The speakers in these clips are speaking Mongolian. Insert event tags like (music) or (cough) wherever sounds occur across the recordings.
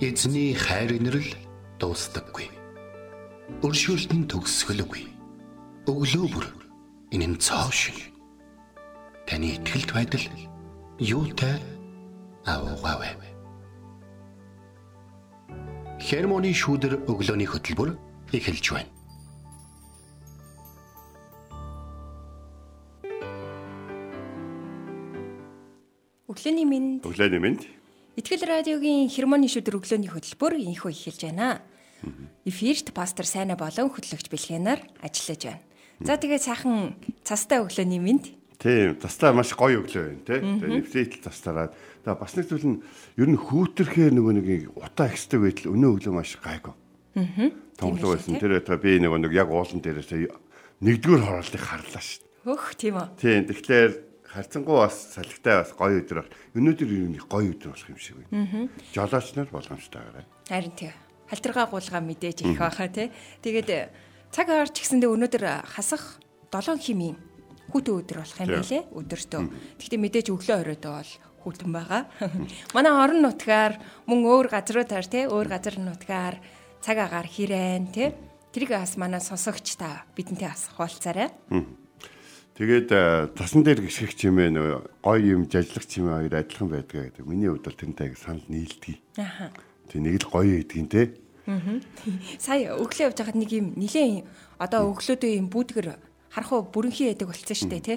Эзний хайр инрэл дуустдаггүй. Өршөөлт нь төгсгөлгүй. Өглөө бүр энэ нь цоо шиг. Таны ихтгэлт байдал юутай аавгаавэ. Хермоны шүүдэр өглөөний хөтөлбөр эхэлж байна. Өглөөний минь Өглөөний минь Итгэл радиогийн хермоны шүдэр өглөөний хөтөлбөр инхүү эхэлж байна. Эфирт пастор Сайна болон хөтлөгч Бэлгэнаар ажиллаж байна. За тэгээд сайхан цастай өглөөний минь тийм тастаа маш гоё өглөө байна тий. Тэгээ нэвтрийтэл тастаараад тэгээ бас нэг зүйл нь ер нь хүүтэрхээ нөгөө нэг утаа ихсдэг байтал өнөө өглөө маш гайгүй. Аа. Томлог байсан. Тэр байтал би нөгөө нэг яг уулан дээрээс нэгдүгээр хорооллыг харлаа шүү. Хөх тийм үү. Тийм тэгэхээр харцангуй бас салхитай бас гоё өдөр бол өнөөдөр юу нэг гоё өдөр болох юм шиг байна. Жолооч нар болгоомжтойгаарай. Харин тий. Халтаргаа гуулгаа мэдээж их байхаа тий. Тэгээд цаг аваарч гисэндээ өнөөдөр хасах 7 химийн хүүтэн өдөр болох юм байлээ. Өдөртөө. Гэхдээ мэдээж өглөө оройдоо бол хүүтэн байгаа. (laughs) Манай орон нутгаар мөн өөр газруудаар тий өөр газар нутгаар цаг агаар hirэн тий тэрийг бас манай сонсогч та бидэнтэй бас хуваалцаарай. Тэгээд тасан дээр гიშгэх чимээ нөгөө гоё юм жажлах чимээ хоёр адилхан байдгаа гэдэг. Миний хувьд бол тэрнтэй санал нийлдэг. Аха. Тэг нэг л гоё гэдгийг те. (laughs) Сая өглөө явж байхад нэг юм нилээн одоо өглөөдөө юм бүүдгэр харах уу бүрэнхий яадаг болсон шүү дээ тий.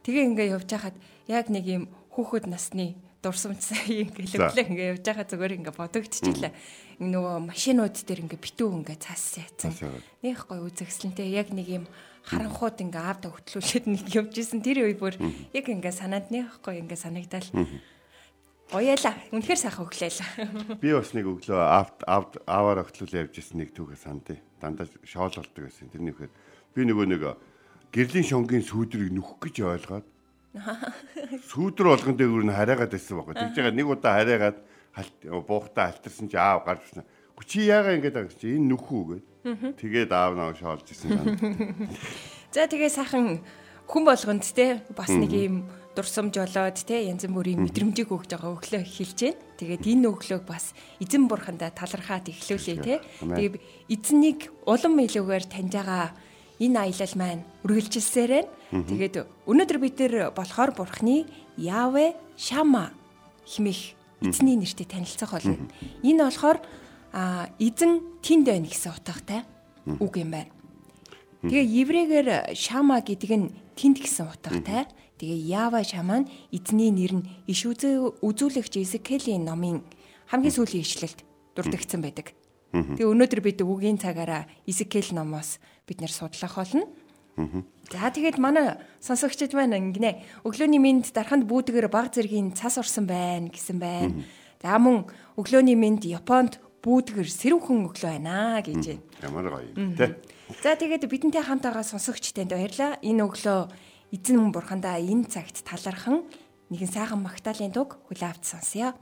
Тэгээ ингээ явж байхад яг нэг юм хүүхэд насны дурсамжсан (laughs) ингээ өглөө ингээ явж байхад зүгээр ингээ бодогдчихлаа. Нөгөө машинууд дээр ингээ битүү ингээ цаас яатсан. Нэх гой үзэгсэлнтэй яг нэг юм харанхууд ингээ аавда хөтлүүлээд нэг явж исэн тэр үе бүр яг ингээ санаанд нэхгүй ингээ санагдал. Гоёла. Үнэхээр сайхан өглөөлаа. Би бас нэг өглөө аавд аавд ааваар хөтлүүлээ явж исэн нэг түүхээ сандаа. Дандаа шоол болдог байсан. Тэрний ихээр би нөгөө нэг гэрлийн шонгийн сүүдрийг нүхэх гэж ойлгоод (laughs) сүүдэр болгон дээр нь хараагаад байсан байхгүй. Тэгж байгаа нэг удаа хараагаад буухтаа алтарсан чи аав гарч ирсэн. Чи яагаа байгаа чи энэ нүхүү гэд. Тэгээд аав наа шоолж исэн. (laughs) За тэгээ сайхан хүн болгонд те бас нэг юм дурсамж болоод те янз бүрийн мэдрэмжийг өгж байгаа өглөө эхэлж байна. Тэгээд энэ өглөөг бас эзэн бурхандаа талархаад эхлүүлээ те. Тэгээд эзнийг улам илүүгээр таньж байгаа энэ аялал маань үргэлжилсээр байна. Тэгээд өнөөдөр бид нэр болохоор бурхны Яве Шама химих эзний нэртэй танилцах болно. Энэ болохоор а эзэн тэнд байна гэсэн утгатай үг юм байна. Тэгээ еврейгээр Шама гэдэг нь тэнд гэсэн утгатай. Тэгээ Ява Шама нь эзний нэр нь иш үзүүлэгч Эзекелийн номын хамгийн сүүлийн ишлэлд дурдгдсан байдаг. Тэгээ өнөөдөр бид үгийн цагаараа Эзекел номоос бид нэр судлах болно. За тэгээд манай сонсогчид маань ингэнэ. Өглөөний минь дарханд бүүдгээр баг зэргийн цас орсон байна гэсэн байна. За мөн өглөөний минь Японд бүүдгээр сэрүүхэн өглөө байна гэж байна. Ямар гоё юм те. За тэгээд бидэнтэй хамт байгаа сонсогчтанд баярлалаа. Энэ өглөө эзэн бурхандаа энэ цагт талархан нэгэн сайхан магтаалын дуг хүлээ авч сонсъё.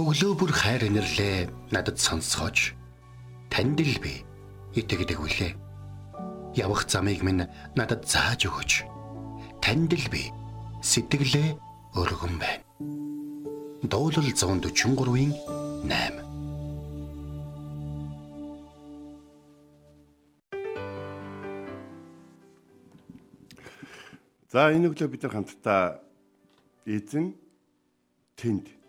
Өглөө бүр хайр инэрлээ надад сонсгооч. Танд л би итгэдэг үлээ. Явах замыг минь надад зааж өгөөч. Танд л би сэтгэлээ өргөн байна. Дуулал 143-ийн 8 За энэ өглөө бид нар хамтдаа эзэн тэнд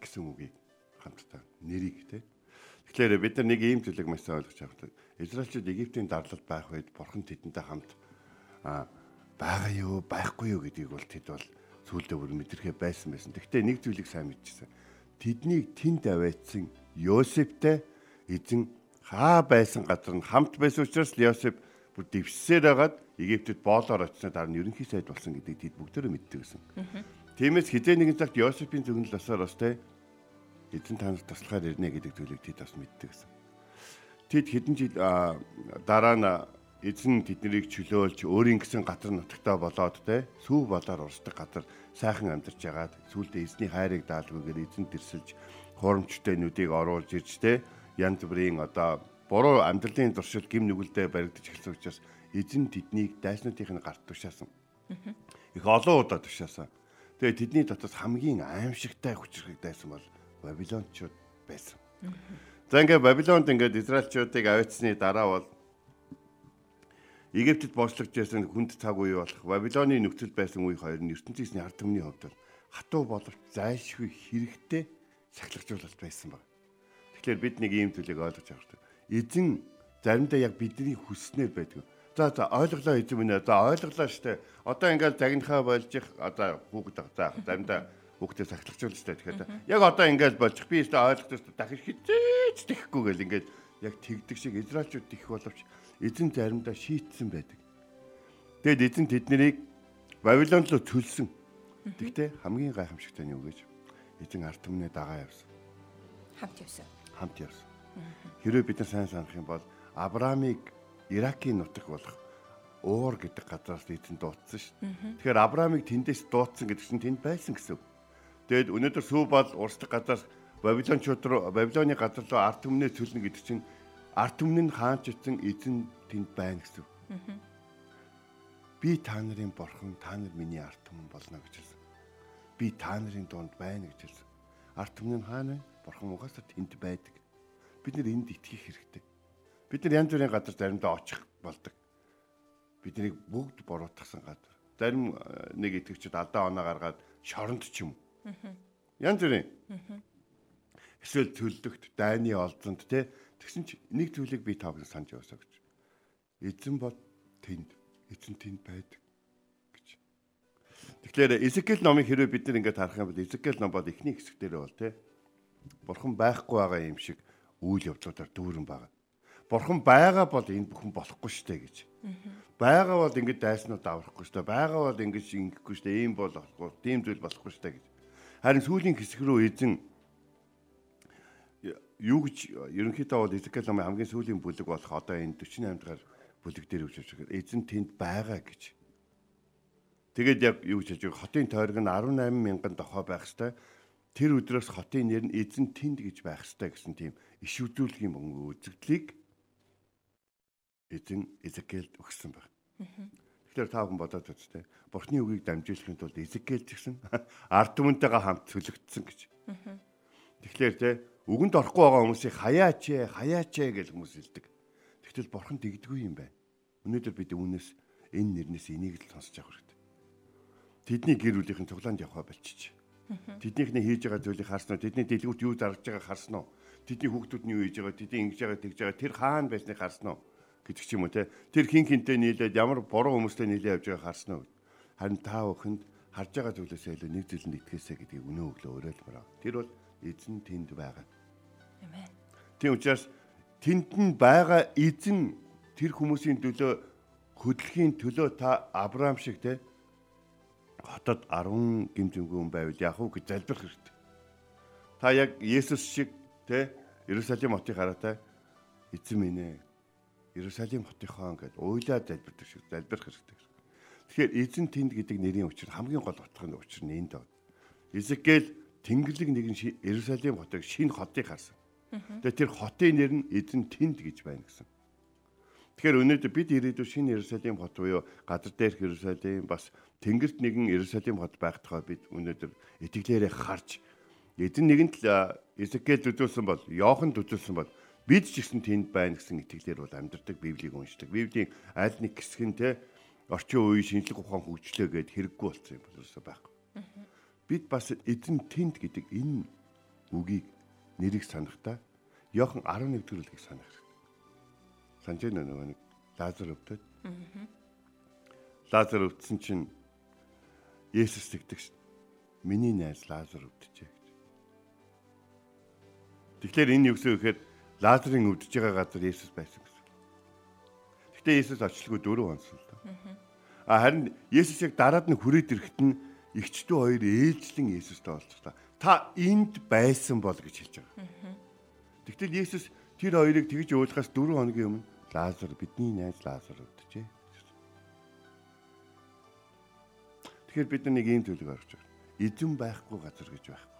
гэсэн үгийг хамтдаа нэрийг те. Тэгэхээр бид нар нэг ийм зүйлийг маш сайн ойлгож авах. Израильчууд Египтийн дарлал байх үед бурхан тэдэнтэй хамт а байгаа юу, байхгүй юу гэдгийг бол тэд бол сүулдэ бүр мэдрэхэ байсан байсан. Гэхдээ нэг зүйлийг сайн мэдчихсэн. Тэднийг тэнд аваадсан Йосефтэй эзэн хаа байсан газар нь хамт байсан учраас Йосеф бүр дэвсээр хагаад Египтэд боолоор очсноо дараа нь ерөнхий сайд болсон гэдгийг тэд бүгдөө мэддэг гэсэн. Тиймээс хизээ нэгэн цагт Йосефийн зөвнөл осоор бас те эзэн танаас туслахаар ирнэ гэдэг зүйлийг тэд бас мэддэг гэсэн. Тэд хэдэн жил дараа нь эзэн тэднийг чөлөөлж өөрийн гэсэн газар нутагтаа болоод те сүү болоор урсдаг газар сайхан амьдарч ягаад сүүлдээ эзний хайрыг даалгүйгээр эзэн тэрсэлж хоромчтой нүдийг оруулж ирж те янз бүрийн одоо буруу амьдралын туршил гим нүгэлдээ баригдаж эхэлсэн учраас эзэн тэднийг дайснуудын гарт тушаасан. Их олон удаа тушаасан. Тэгээ тэдний дотор хамгийн аимшигтай хүчрхэг дайсан бол Бабилончууд байсан. За ингээд Бабилонд ингээд Израильчуудыг авицсны дараа бол Египтэд бослогч байсан хүнд цаг үе болох Бабилоны нөхцөл байсан үе хоёр нь ертөнцийн ард түмний хувьд хатуу боловч зайлшгүй хэрэгтэй сахилгажуулалт байсан баг. Тэгэхээр бид нэг ийм зүйлийг ойлгож авах хэрэгтэй. Эзэн заримдаа яг бидний хүснээр байдаг. За за ойлголоо эзэн минь. За ойлголоо штэ. Одоо ингээл загнахаа болж их одоо хүүхэд за заримдаа хүүхдээ сахилгачулж штэ. Тэгэхээр яг одоо ингээл болж би өөртөө ойлгохгүй дахиж хизээч тэхгүй гэл ингээд яг тэгдэг шиг израилчууд тэх боловч эзэн заримдаа шийтсэн байдаг. Тэгэд эзэн тэднийг Бабилон руу төлсөн. Тэгтээ хамгийн гайхамшигтай нь юу гэж эзэн ард түмнээ дагаа явсан. Хамт явсан. Хамт явсан. Хэрвээ бид нар сайн санах юм бол Авраамыг Иракийн нутаг болох Уур гэдэг газараас эзэн дуудсан шүү. Тэгэхээр Авраамыг тэндээс дуудсан гэдэг чинь тэнд байсан гэсэн. Тэгэд өнөөдөр сүү бол урсдаг газраас Бабилончууд руу Бабилоны газар руу ард түмнээ төлнө гэдэг чинь ард түмэн хаанч ицэн эзэн тэнд байна гэсэн. Би та нарын бурхан, та нар миний ард түмэн болно гэж хэлсэн. Би та нарын дунд байна гэж хэлсэн. Ард түмэн хаана вэ? Бурхан угаасаа тэнд байдаг. Бид нэр энд итгэх хэрэгтэй. Бид нар янз бүрийн газар заримдаа очих болдог. Биднийг бүгд буруутгасан газар. Зарим э, нэг итгэгчид алдаа оноо гаргаад шоронд ч юм. Янз бүрийн. Эсвэл төлөвлөгт дайны олзонд те Тэгсэн чи нэг зүйлийг би таавал санаж яваасаа гэж. Эзэн бол тэнд. Эзэн тэнд байдаг гэж. Тэгэхээр Изекэл номын хэрэг бид нар ингээд харах юм бол Изекэл ном бол эхний хэсэг дээр бол тий. Бурхан байхгүй байгаа юм шиг үйл явдлуудаар дүүрэн байгаа. Бурхан байгаа бол энэ бүхэн болохгүй штэ гэж. Байгаа бол ингэж дайснууд аврахгүй штэ. Байгаа бол ингэж ингэхгүй штэ. Ийм болохгүй, тийм зүйл болохгүй штэ гэж. Харин сүүлийн хэсэг рүү эзэн юу гэж ерөнхийдөө бол Изекэл намын хамгийн сүүлийн бүлэг болох одоо энэ 48 дахь бүлэг дээр үжиж байгаа. Эзэн тэнд байгаа гэж. Тэгээд яг юу гэж хэлж байгаа хотын тойрог нь 18 мянган дохой байх хэвээр тэр өдрөөс хотын нэр нь эзэн тэнд гэж байх хэвээр гэсэн тийм иш үзүүлгийн мөнгө үзэгдлийг эзэн Изекэлд өгсөн байна. Тэгэхээр та бүхэн бодоод үзтээ. Бурхны үгийг дамжуулахын тулд Изекэл гэсэн (laughs) ард түмэнтэйгээ хамт цөлөгдсөн гэж. Тэгэхээр те Үгэнд орохгүй байгаа хүмүүсийг хаяач ээ, хаяач ээ гэж хүмүүс хэлдэг. Тэгтэл бурхан тэгдэггүй юм байна. Өнөөдөр бид үүнээс энэ нэрнээс энийг л сонсож явах хэрэгтэй. Тэдний гэр бүлийнхэн цуглаанд явхаа болчих. Тэднийхний хийж байгаа зүйлийг харсан уу? Тэдний дэлгүүрт юу зарж байгааг харсан уу? Тэдний хүүхдүүд нь юу хийж байгаа, тэдний ингэж байгаа, тэгж байгаа тэр хаана байсныг харсан уу? Гэдэг ч юм уу те. Тэр хин хинтэй нийлээд ямар буруу хүмүүстэй нийлээ явж байгааг харсан уу? Харин та бүхэнд харж байгаа зүйлээсээ илүү нэг зүйлэнд итгэхээсэ гэдгийг өнөө өглөө уриалмаар. Тэр бол эзэн тэнд байгаа. Амен. Тийм учраас тэнд нь байгаа эзэн тэр хүмүүсийн төлөө хөдөлгөхийн төлөө та Авраам шиг те хотод 10 гимзэмгүн байвал яах вэ гэж залбирх хэрэгтэй. Та яг Есүс шиг те Иерусалим хотыг хараатай эзэн минь ээ. Иерусалим хотынхоо ингээд уйлаад залбирдаг шиг залбирх хэрэгтэй. Тэгэхээр эзэн тэнд гэдэг нэрийн учир хамгийн гол утгын учир нь энд байна. Изекэл Тэнгэрлэг нэгэн Иерусалим хотыг шинэ хотыг харсан. Тэгээ тэр хотын нэр нь эзэн тэнд гэж байна гэсэн. Тэгэхээр өнөөдөр бид ирээдүйн шинэ Иерусалим хот буюу газар дээрх Иерусалим бас тэнгэрт нэгэн Иерусалим хот байх тухай бид өнөөдөр итгэлээрээ харж эзэн нэгэнт л Эзекиэл үзүүлсэн бол Йохан үзүүлсэн бол бид ч гэсэн тэнд байна гэсэн итгэлээр бол амьдардаг Библийг уншдаг. Библийн аль нэг хэсэг нь те орчин үеийн шинжлэх ухаан хөгжлөө гэд хэрэггүй болсон юм бол ерөөсөй байхгүй. Бид бас эзэн тэнд гэдэг энэ үгийг нэрийг санахдаа Йохан 11 дэх бүлгийг санах хэрэгтэй. Санаж байна нөгөө нэг Лазар өвдөд. Лазар өвдсөн чинь Есүс тэгдэг шин. Миний найз Лазар өвдөжээ гэж. Тэгэхээр энэ юу гэсэн вэ гэхээр Лазарын өвдөж байгаа газар Есүс байсан гэсэн. Гэтэ Есүс очлгүй дөрөв онсон л доо. А харин Есүс яг дараад нь хүрээд ирэхэд нь эгчдүү хоёр ээлжлэн Есүстэй олцлоо та энд байсан бол гэж хэлж байгаа. Тэгтэл Есүс тэр хоёрыг тэгж уулахаас 4 хоногийн өмнө Лазар бидний найз Лазар өдөжээ. Тэгэхээр бид нэг ийм төлөв орж байгаа. Эзэн байхгүй газар гэж байхгүй.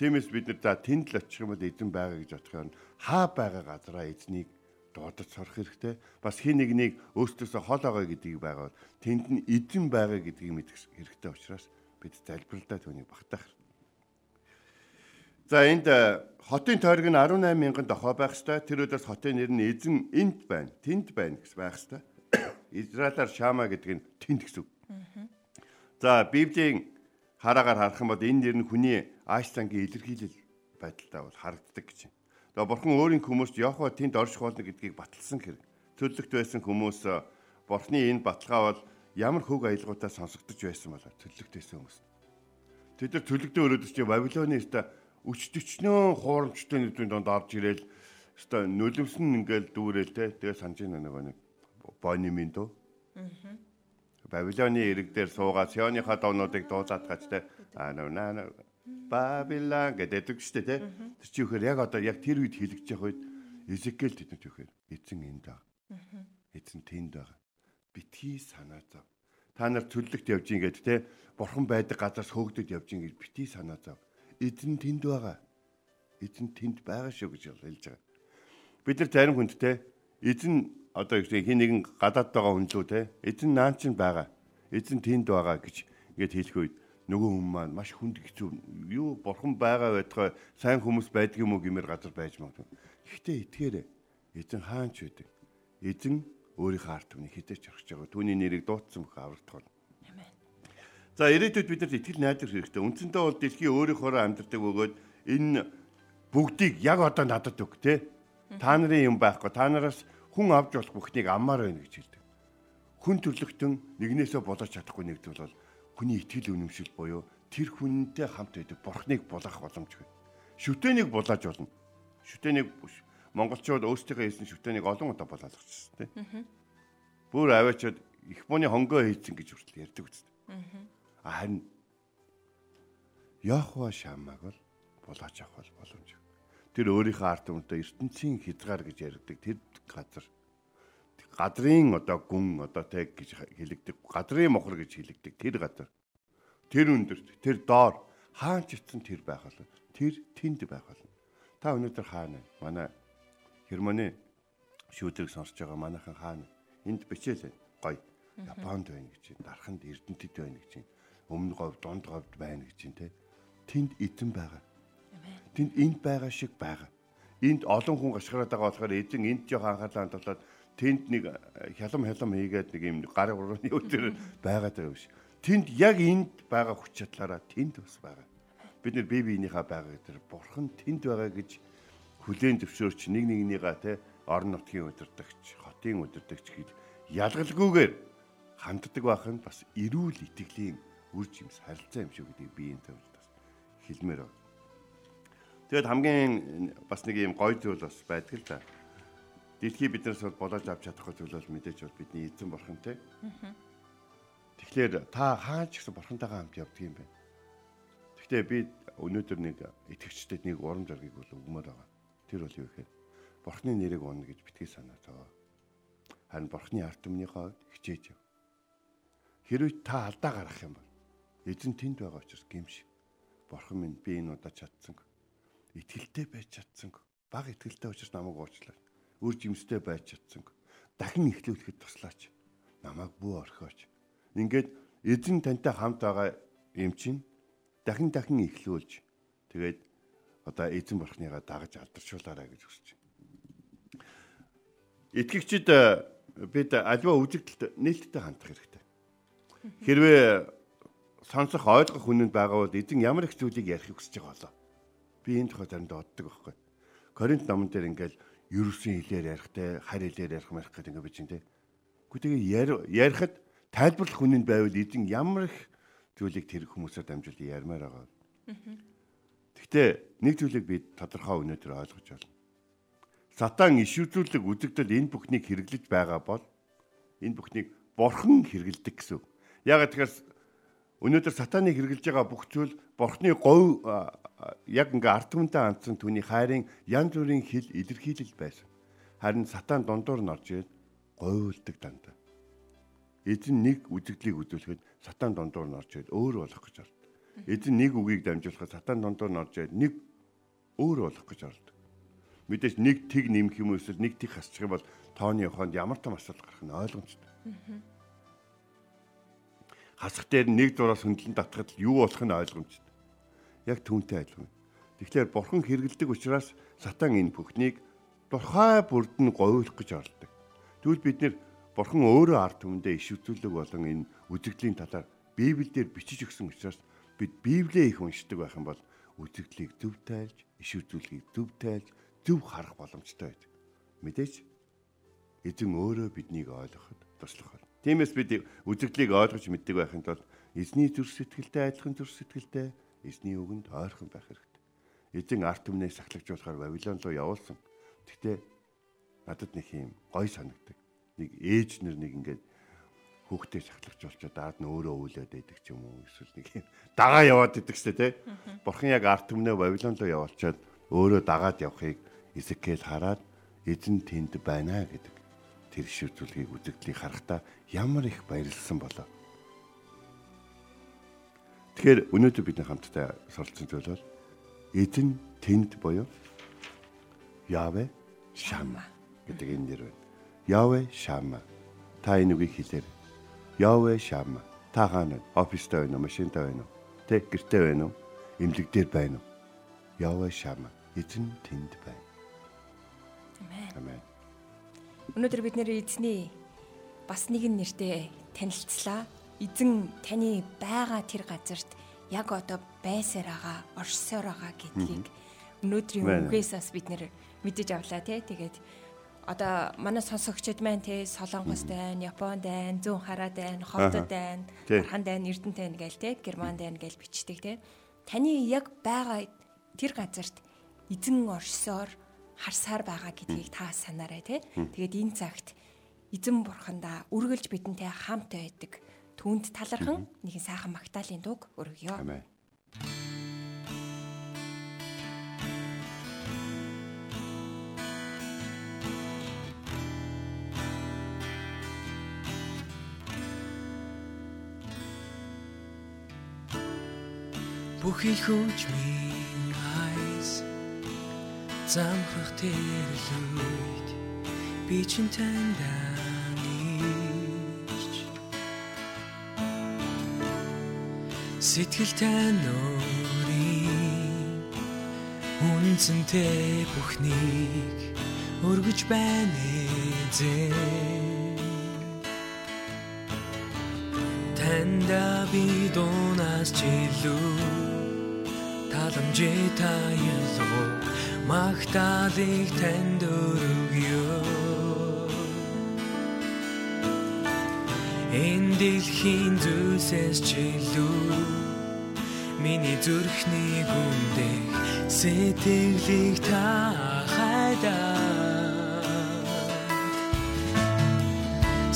Тиймээс бид нар за тэнд л очих юм бол эзэн байгаа гэж бодох юм. Хаа байгаа газараа эзнийг дуудаж сорох хэрэгтэй. Бас хин нэгнийг өөртөөсөө хол байгаа гэдгийг байгаад тэнд нь эзэн байгаа гэдгийг мэдэх хэрэгтэй учраас бид залбиралдаа түүнийг багтаах. За энд э, хотын тойрог нь 18 мянган дохой байх ёстой. Тэр өдөөс хотын нэр нь эзэн энд байна, тэнд байна гэж байх ёстой. (coughs) Израилаар Шама гэдэг нь тэнд гэсэн. За Библийн хараагаар харах юм бол энэ нэр нь хүний ааш зангийн илэрхийлэл байдалтай бол харагддаг гэж байна. Тэгээ бурхан өөрийн хүмүүст Яхва тэнд орших болно гэдгийг баталсан хэрэг. Төлөвлөгт байсан хүмүүс бурхны энэ баталгаа бол ямар хөг аялгуудаа сонсогдож байсан болоо төлөвлөгтэйсэн хүмүүс. Тэд нар төлөвлөгтөө өрөөдөж чи Бабилоны өстө өчтөчнөө хуурамчтай нүдийн донд орж ирээл өстө нөлөмсөн ингээл дүүрэл те тэгээ санаж нөгөө нэг бонимын дөө. Аа. Бабилоны ирэг дээр суугаад Сионыхаа довнуудыг дуулаад гаж те аа наа Бабилон гэдэг үгштэй те. Тэр чи ихээр яг одоо яг тэр үед хэлэгдэж явах үед Эзекиэл тэдэнд ихээр эзэн энд байгаа. Эзэн тэнд байгаа битгий санаа зов. Та нар төлөлт явж ингээд те бурхан байдаг газраас хөөгдөд явж ингээд битгий санаа зов. эзэн тэнд байгаа. Эзэн тэнд байгаа шүү гэж хэлж байгаа. Бид нар зарим хүнд те эзэн одоо хин нэгэн гадаад байгаа хүн лүү те эзэн наан чинь байгаа. Эзэн тэнд байгаа гэж ингээд хэлэх үед нөгөө хүн маань маш хүнд хэцүү юу бурхан байгаа байтугай сайн хүмүүс байдаг юм уу гэмээр газар байж магадгүй. Гэхдээ итгээрэй. Эзэн хаанч байдаг. Эзэн өөрийнхөө арт түмний хідэж орхиж байгаа. Түүний нэрийг дуудсан бүх аврагдах бол. За ирээдүйд бид нарт итгэл найдвар хэрэгтэй. Үндсэндээ бол дэлхий өөрийнхөө амьдардаг бөгөөд энэ бүгдийг яг одоо надад өг те. Та нарын юм байхгүй. Та нараас хүн авч болох бүхнийг аммаар байна гэж хэлдэг. Хүн төрлөختөн нэгнээсээ болооч чадахгүй нэг зүйл бол хүний итгэл үнэмшил буюу тэр хүнтэй хамт байдаг бурхныг булаах боломжгүй. Шүтээнийг булааж болно. Шүтээнийг монголчууд өөрсдийнхөө хийсэн шүтээнийг олон удаа булаалгачихсан тийм. Бүр аваачаад их бууны хонгоо хийцэн гэж хүртэл ярьдаг үстэй. Харин Яхва шамаг бол булаач авах бол боломж. Тэр өөрийнхөө ард түмэнтэй ертөнцийн хязгаар гэж ярьдаг тэр газар. Гадрын одоо гүн одоо тэг гэж хэлэгдэг гадрын мохор гэж хэлэгдэг тэр газар. Тэр өндөрт тэр доор хаан ч ицсэн тэр байх болно. Тэр тэнд байх болно. Та өнөөдөр хаана? Манай Германы шүүдрийг сонсож байгаа манайхан хаана? Энд бичээлээ гой. Японд байна гэж чинь дарханд Эрдэнэтэд байна гэж чинь өмнө говь дунд говьд байна гэж чинь те. Тэнд эзэн байгаа тэнд энд байгаа шиг байгаа. Энд олон хүн гашгараад байгаа болохоор эзэн энд жоох анхаарлаа хандуулаад тэнд нэг хялам хялам хийгээд нэг юм гар урууны өдөр байгаад байгаа биш. Тэнд яг энд байгаа хүч чадлаараа тэнд бас байгаа. Бид нэр бие биенийхээ байгаа гэдэг бурхан тэнд байгаа гэж хүлээн зөвшөөрч нэг нэгнийгаа те орон нутгийн удирдагч, хотын удирдагч гэж ялгалгүйгээр ханддаг байх нь бас эрүүл итгэлийн үр жимс харилцаа юм шүү гэдгийг би энэ төвд бас хэлмээр байна. Тэгэд хамгийн бас нэг юм гоё зүйл бас байдаг л да. Дэлхий биднээс бол болоож авч чадахгүй зүйл бол мэдээж бол бидний эзэн бурхантай. Тэгэхээр та хаач гэсэн бурхантайгаа хамт явдаг юм байна. Гэхдээ би өнөөдөр нэг итгэгчдэд нэг урам зориг бол өгмөр байгаа. Тэр бол юу гэхээр Бурхны нэрийг унна гэж битгий санаа зовоо. Харин Бурхны арт түмнийхөө хичээж яв. Хэрвээ та алдаа гарах юм бол эзэн тэнд байгаа учраас гимш. Бурхан минь би энэ удаа чадсанг. Итгэлтэй байж чадсанг. Баг итгэлтэй учраас намайг уучлаа. Үр жимстэй байж чадсанг. Дахин ихлүүлэхэд туслаач. Намайг бүү орхиоч. Ингээд эзэн тантай хамт байгаа юм чинь дахин дахин ихлүүлж тэгээд одоо эзэн бурхныгаа дагаж алдаршуулаарай гэж хүсэж байна. Итгэгчид э, бид альва үзэгдэлд нээлттэй хандах хэрэгтэй. Хэрвээ сонсох ойлгох хүнэнд байгаа бол эзэн ямар их зүйлийг ярих хүсэж байгаа болоо. Би энэ тухай заримдаа боддог байхгүй. Коринт номон дээр ингээл ерөөсөн хэлээр ярихтай, харь хэлээр ярих мэрх гэдэг ингээ бичэн тэ. Гэхдээ ярихад тайлбарлах хүнэнд байвал эзэн ямар их зүйлийг тэр хүмүүсээр дамжуул ярмаар байгаа. Гэхдээ нэг зүйлийг би тодорхой өнөөдөр ойлгож байна. Сатан ишүүлэг үзэгдэл энэ бүхнийг хэрэглэж байгаа бол энэ бүхнийг борхон хэрэгэлдэг гэсэн. Яг тэгэхээр өнөөдөр сатаныг хэрэглэж байгаа бүх зүйл бурхны говь яг ингээ ард түмэнтэй андсан түүний хайрын янз бүрийн хил илэрхийлэл байсан. Харин сатан дундуур нь орж ирээд говьлдаг дандаа. Эзэн нэг үзэгдлийг үзүүлэхэд сатан дундуур нь орж ирээд өөр болох гэж байна. Эзэн нэг үгийг дамжуулахад сатан дондор нь орж ирээд нэг өөр болох гэж ордог. Мэдээж нэг тэг нэмэх юм эсвэл нэг тэг хасчих юм бол тооны яваханд ямар том асуудал гарах нь ойлгомжтой. Хасах дээр нэг зураас хөндлөн татхад юу болох нь ойлгомжтой. Яг түүнтэй адилхан. Тэгэхээр бурхан хэрэгэлдэг учраас сатан энэ бүхнийг дурхай бүрдэн говьлох гэж оролдог. Тэгвэл бид нэр бурхан өөрөө ард түмэндээ иш үзүүлэг болон энэ үзэгдлийн талаар Библиэлд бичиж өгсөн учраас бид Библийг их уншдаг байх юм бол үзэгдлийг зөв тайлж, иш үзүүлгийг зөв тайлж, зөв харах боломжтой байдаг. Мэдээж эзэн өөрөө биднийг ойлгоход туслах бол. Тиймээс бид үзэгдлийг ойлгож мэддэг байхын тулд эзний зүрх сэтгэлтэй адилхан зүрх сэтгэлтэй эзний үгэнд ойрхон байх хэрэгтэй. Эзэн арт түмнээ сахлагжуулахаар Вавилон руу явуулсан. Гэхдээ надад нэг юм гой санагдаг. Нэг ээж нэр нэг ингээд хүүхдээ шахлагч болчоо даад нь өөрөө өвлөөд байдаг ч юм уу эсвэл нэг дагаа яваад идэг штэ тий. Бурхан яг арт түмнээ Вавилон руу явуулчаад өөрөө дагаад явахыг Изекэл хараад эзэн тэнд байна гэдэг тэр шивзүүлгийг үзэгдлийг харахтаа ямар их баярлсан болоо. Тэгэхээр өнөөдөр бид хамтдаа суралцсан зүйл бол Эзэн тэнд буюу Яве Шама гэдэг энэ нэр байна. Яве Шама. Та энэ үгийг хэлээр. Яве Шама. Та хаана офистой байна уу, машинтай байна уу? Тэ гэртээ байна уу? Имлэг дээр байна уу? Яве Шама. Эзэн тэнд байна. Амен. Амен. Өнөөдөр бид нэр эзний бас нэгэн нэртэй танилцлаа. Эзэн таны байгаа тэр газарт яг одоо байсаар байгаа, оршсоор байгаа гэдгийг өнөөдрийн үгээс бас бид нэр мэдэж авлаа тий. Тэгээд одоо манай сонсогчид маань тий Солонгост байна, Японд байна, Зүүн хараад байна, Ховдод байна, Тий. Архан байна, Эрдэнэт байна гээл тий, Германд байна гээл бичдэг тий. Таны яг байгаа тэр газарт эзэн оршсоор харсаар байгаа гэдгийг та санаарай тий. Тэгээд энэ цагт эзэн бурхандаа үргэлж бидэнтэй хамт байдаг. Түүнд талархан нэгэн сайхан магтаалын дууг өргөё. Амен. Бүхий хөгжмийн айс замхах тэрлүүд би чин таньдаач Сэтгэл тань өөрийн үнцэнтэй бүхнийг өргөж байна эзэн. Танда би дунаас чилүү таламжээ таялгоо магтаалыг танд өргөё Энэ дэлхийн зүйлсээс чилүү миний зүрхний гүндэх сэтгэлийг та хайдаа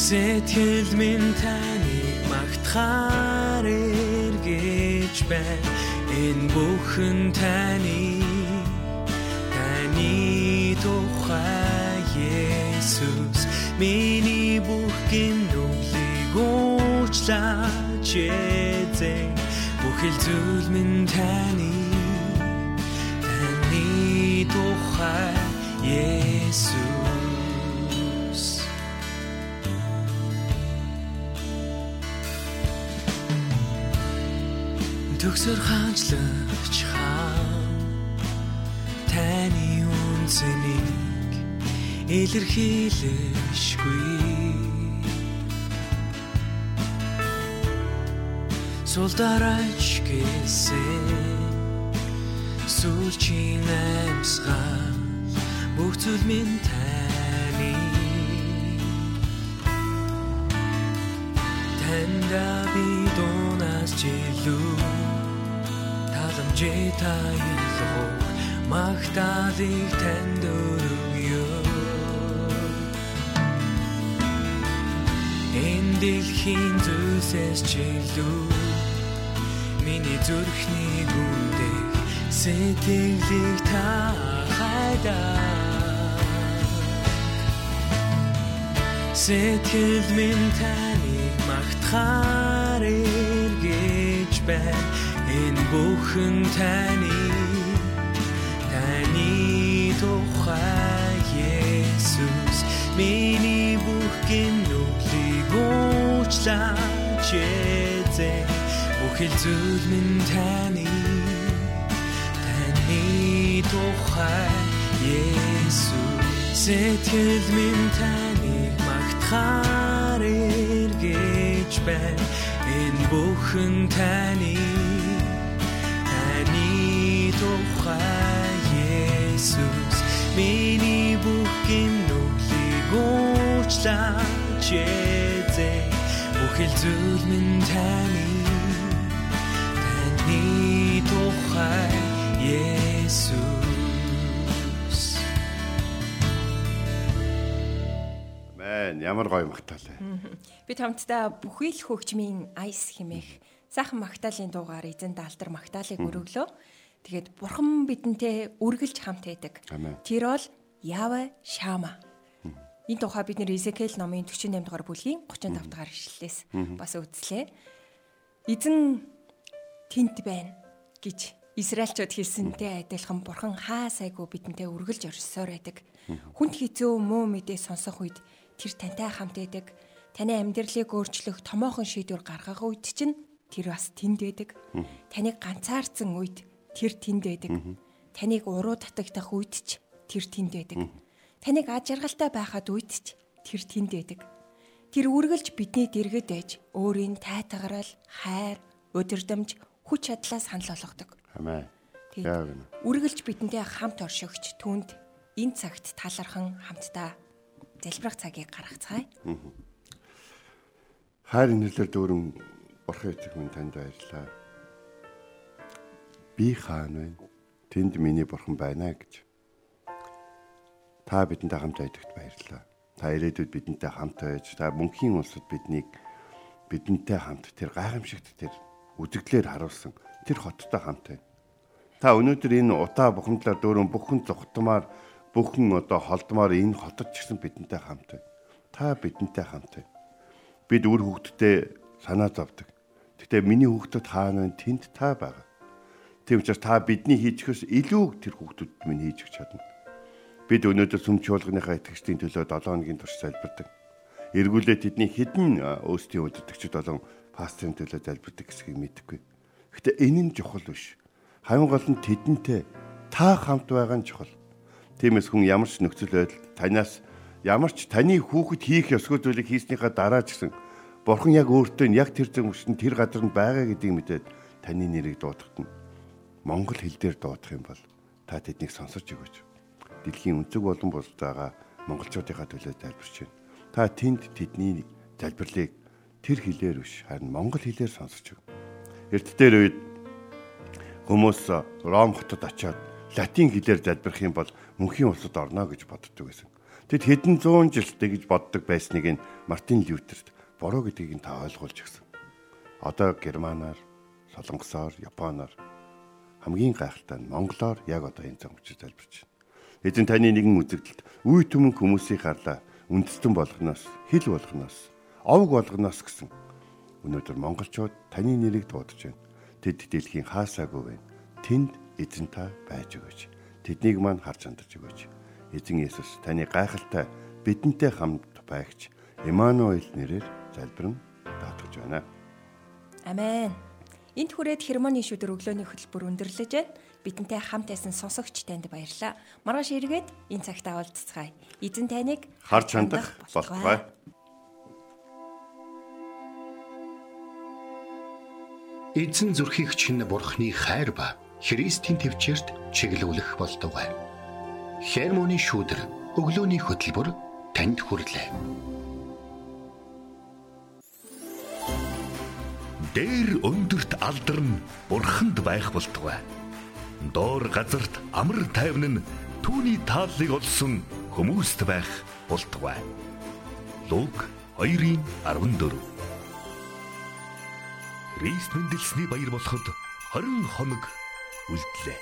Сэтгэл минь таныг магтахаар эргэж байна Энэ бүхэн таны таны тухай Есүс миний бүх гинүглийг уучлаач эзэн. Бүхэл зүйл минь таны таны тухай Есүс. Төгсөр хаанчлагч үнцнийг илэрхийлэшгүй. Солдараач гэсэн сүлжийн амьсгал бүх зүйл минь таны. Танда би дунаас жилүү таламжээ таялгоо магтаалыг танд өргөё Энэ дэлхийн зүйлсээс чилүү миний зүрхний гүндэх сэтгэлийг та хайдаа Сэтгэл минь таныг магтахаар эргэж байна Энэ бүхэн таны таны тухай Есүс миний бүх гинүглийг уучлаач эзэн. Бүхэл зүйл минь таны таны тухай Есүс. Сэтгэл минь таныг магтахаар эргэж байна. Энэ бүхэн таны таны тухай Есүс миний бүх гинүглийг уучлаач эзэн бүхэл зүйл минь таны таны тухай Есүс Амен. Ямар гоё магтаал вэ? Бид хамтдаа бүхий л хөгжмийн айс химэх сайхан магтаалын дуугаар эзэн даалдар магтаалыг өргөлөө. Тэгээд бурхан бидэнтэй үргэлж хамт байдаг. Тэр бол Ява Шама. Энэ тухай бид нэр Изекэл номын 48 дугаар бүлгийн 35 дугаар ишлэлээс бас үзлээ. Эзэн тэнт байна гэж Израильчууд хэлсэнтэй адилхан бурхан хаа сайгүй бидэнтэй үргэлж оршсоор байдаг. Хүнд хизөө муу мэдээ сонсох үед тэр тантай хамт байдаг. Таны амьдралыг өөрчлөх томоохон шийдвэр гаргах үед чинь тэр бас тэнд байдаг. Таныг ганцаардсан үед тэр тэнд байдаг. Таныг уруу татагдах үед ч тэр тэнд байдаг. Таныг аж аргалтай байхад үед ч тэр тэнд байдаг. Тэр үргэлж бидний дэргэд байж өөрийн тайтгараал, хайр, өдөрдмж, хүч чадлаа санал болгодог. Үнэ. үргэлж бидэндээ хамт оршигч түнд энэ цагт талархан хамтдаа залбирах цагийг гаргацгаая. Хайр инэрлэр дүүрэн бурхан эцэг минь танд баярлалаа. Би хаана вэ? Тэнд миний бурхан байна гэж. Та бидэнтэй хамт байдагт баярлалаа. Та ирээдүйд бидэнтэй хамт байж, та мөнхийн улсад биднийг бидэнтэй хамт тэр гайхамшигт тэр үзэгдлээр харуулсан тэр хоттой хамт байна. Та өнөөдөр энэ утаа бухимдлаар дөрөн бүхэн зүхтмаар бүхэн одоо холдмоор энэ хотод ч гэсэн бидэнтэй хамт байна. Та бидэнтэй хамт байна. Бид үр хөвгтдээ санаа зовдөг. Гэтэ миний хөвгтөд хаана вэ? Тэнд та байгаа. Тийм учраас та бидний хийчихээс илүү тэр хөвгтөд минь хийж өгч чадна. Бид өнөөдөр сүм чуулганыхаа итгэгчдийн төлөө 7 хоногийн турш залбирдаг. Эргүүлээ тэдний хідэн өөстийн удирдагчид болон пасторын төлөө залбирдаг гэсгийг мэдэхгүй. Гэтэ энэ нь чухал биш. Хамгийн гол нь тэдэнтэй та хамт байгаа нь чухал. Тиймээс хүн ямар ч нөхцөл байдал танаас ямар ч таны хүүхэд хийх ёсгүй зүйлийг хийснийхаа дараа ч гэсэн Бурхан яг өөртөө яг тэр зам өчтөн тэр газар нь байгаа гэдгийг мэдээд таны нэрийг дуудахтана. Монгол хэл дээр дуудах юм бол та тэднийг сонсож өгөөч. Дэлхийн өнцөг болон бусд байгаа монголчуудынхаа төлөө залбирч байна. Та тэнд тэдний залбирлыг тэр хэлээр биш харин монгол хэлээр сонсож өг. Эрт дээр үед хүмүүс Ром хотод очиод латин хэлээр залбирх юм бол мөнхийн улсад орно гэж боддог байсан. Тэд хэдэн зуун жилтэй гэж боддог байсныг нь Мартин Лютерт буруу гэдгийг нь та ойлгуулж өгсөн. Одоо германаар, солонгосоор, японоор хамгийн гайхалтай нь монголоор яг одоо энэ учраас залбирч байна. Эзэн таны нэгэн үзэгдэлд үе түмэн хүмүүсийг харлаа. Үндэстэн болгоноос, хил болгоноос, овг болгоноос гэсэн. Өнөөдөр монголчууд таны нэрийг дуудаж байна. Тэд дэлхийн хаасаагүй байна. Тэнд эзэн та байж өгөөч. Тэднийг маань харж андаж өгөөч. Эзэн Есүс таны гайхалтай бидэнтэй хамт байгч Эммануэль нэрээр залбирэн даатгаж байна. Амен. Энд хүрээд хермоны шүдэр өглөөний хөтөлбөр өндөрлөж байна. Бидэнтэй хамт байсан сонсогч танд баярлалаа. Маргааш эргээд энэ цагт уулзцгаая. Эзэн таныг Харж хандах болтугай. Эзэн зүрхийг чинь бурхны хайр ба Христийн төвчөрт чиглүүлэх болтугай. Хермоны шүүдэр өглөөний хөтөлбөр танд хүрэлээ. Дээр өндөрт алдарн бурханд байх болтугай. Доор газарт амар тайван нь түүний тааллыг олсон хүмүүст байх болтугай. Луг 2:14 Христ мэндэлсний баяр болоход 20 хоног үлдлээ.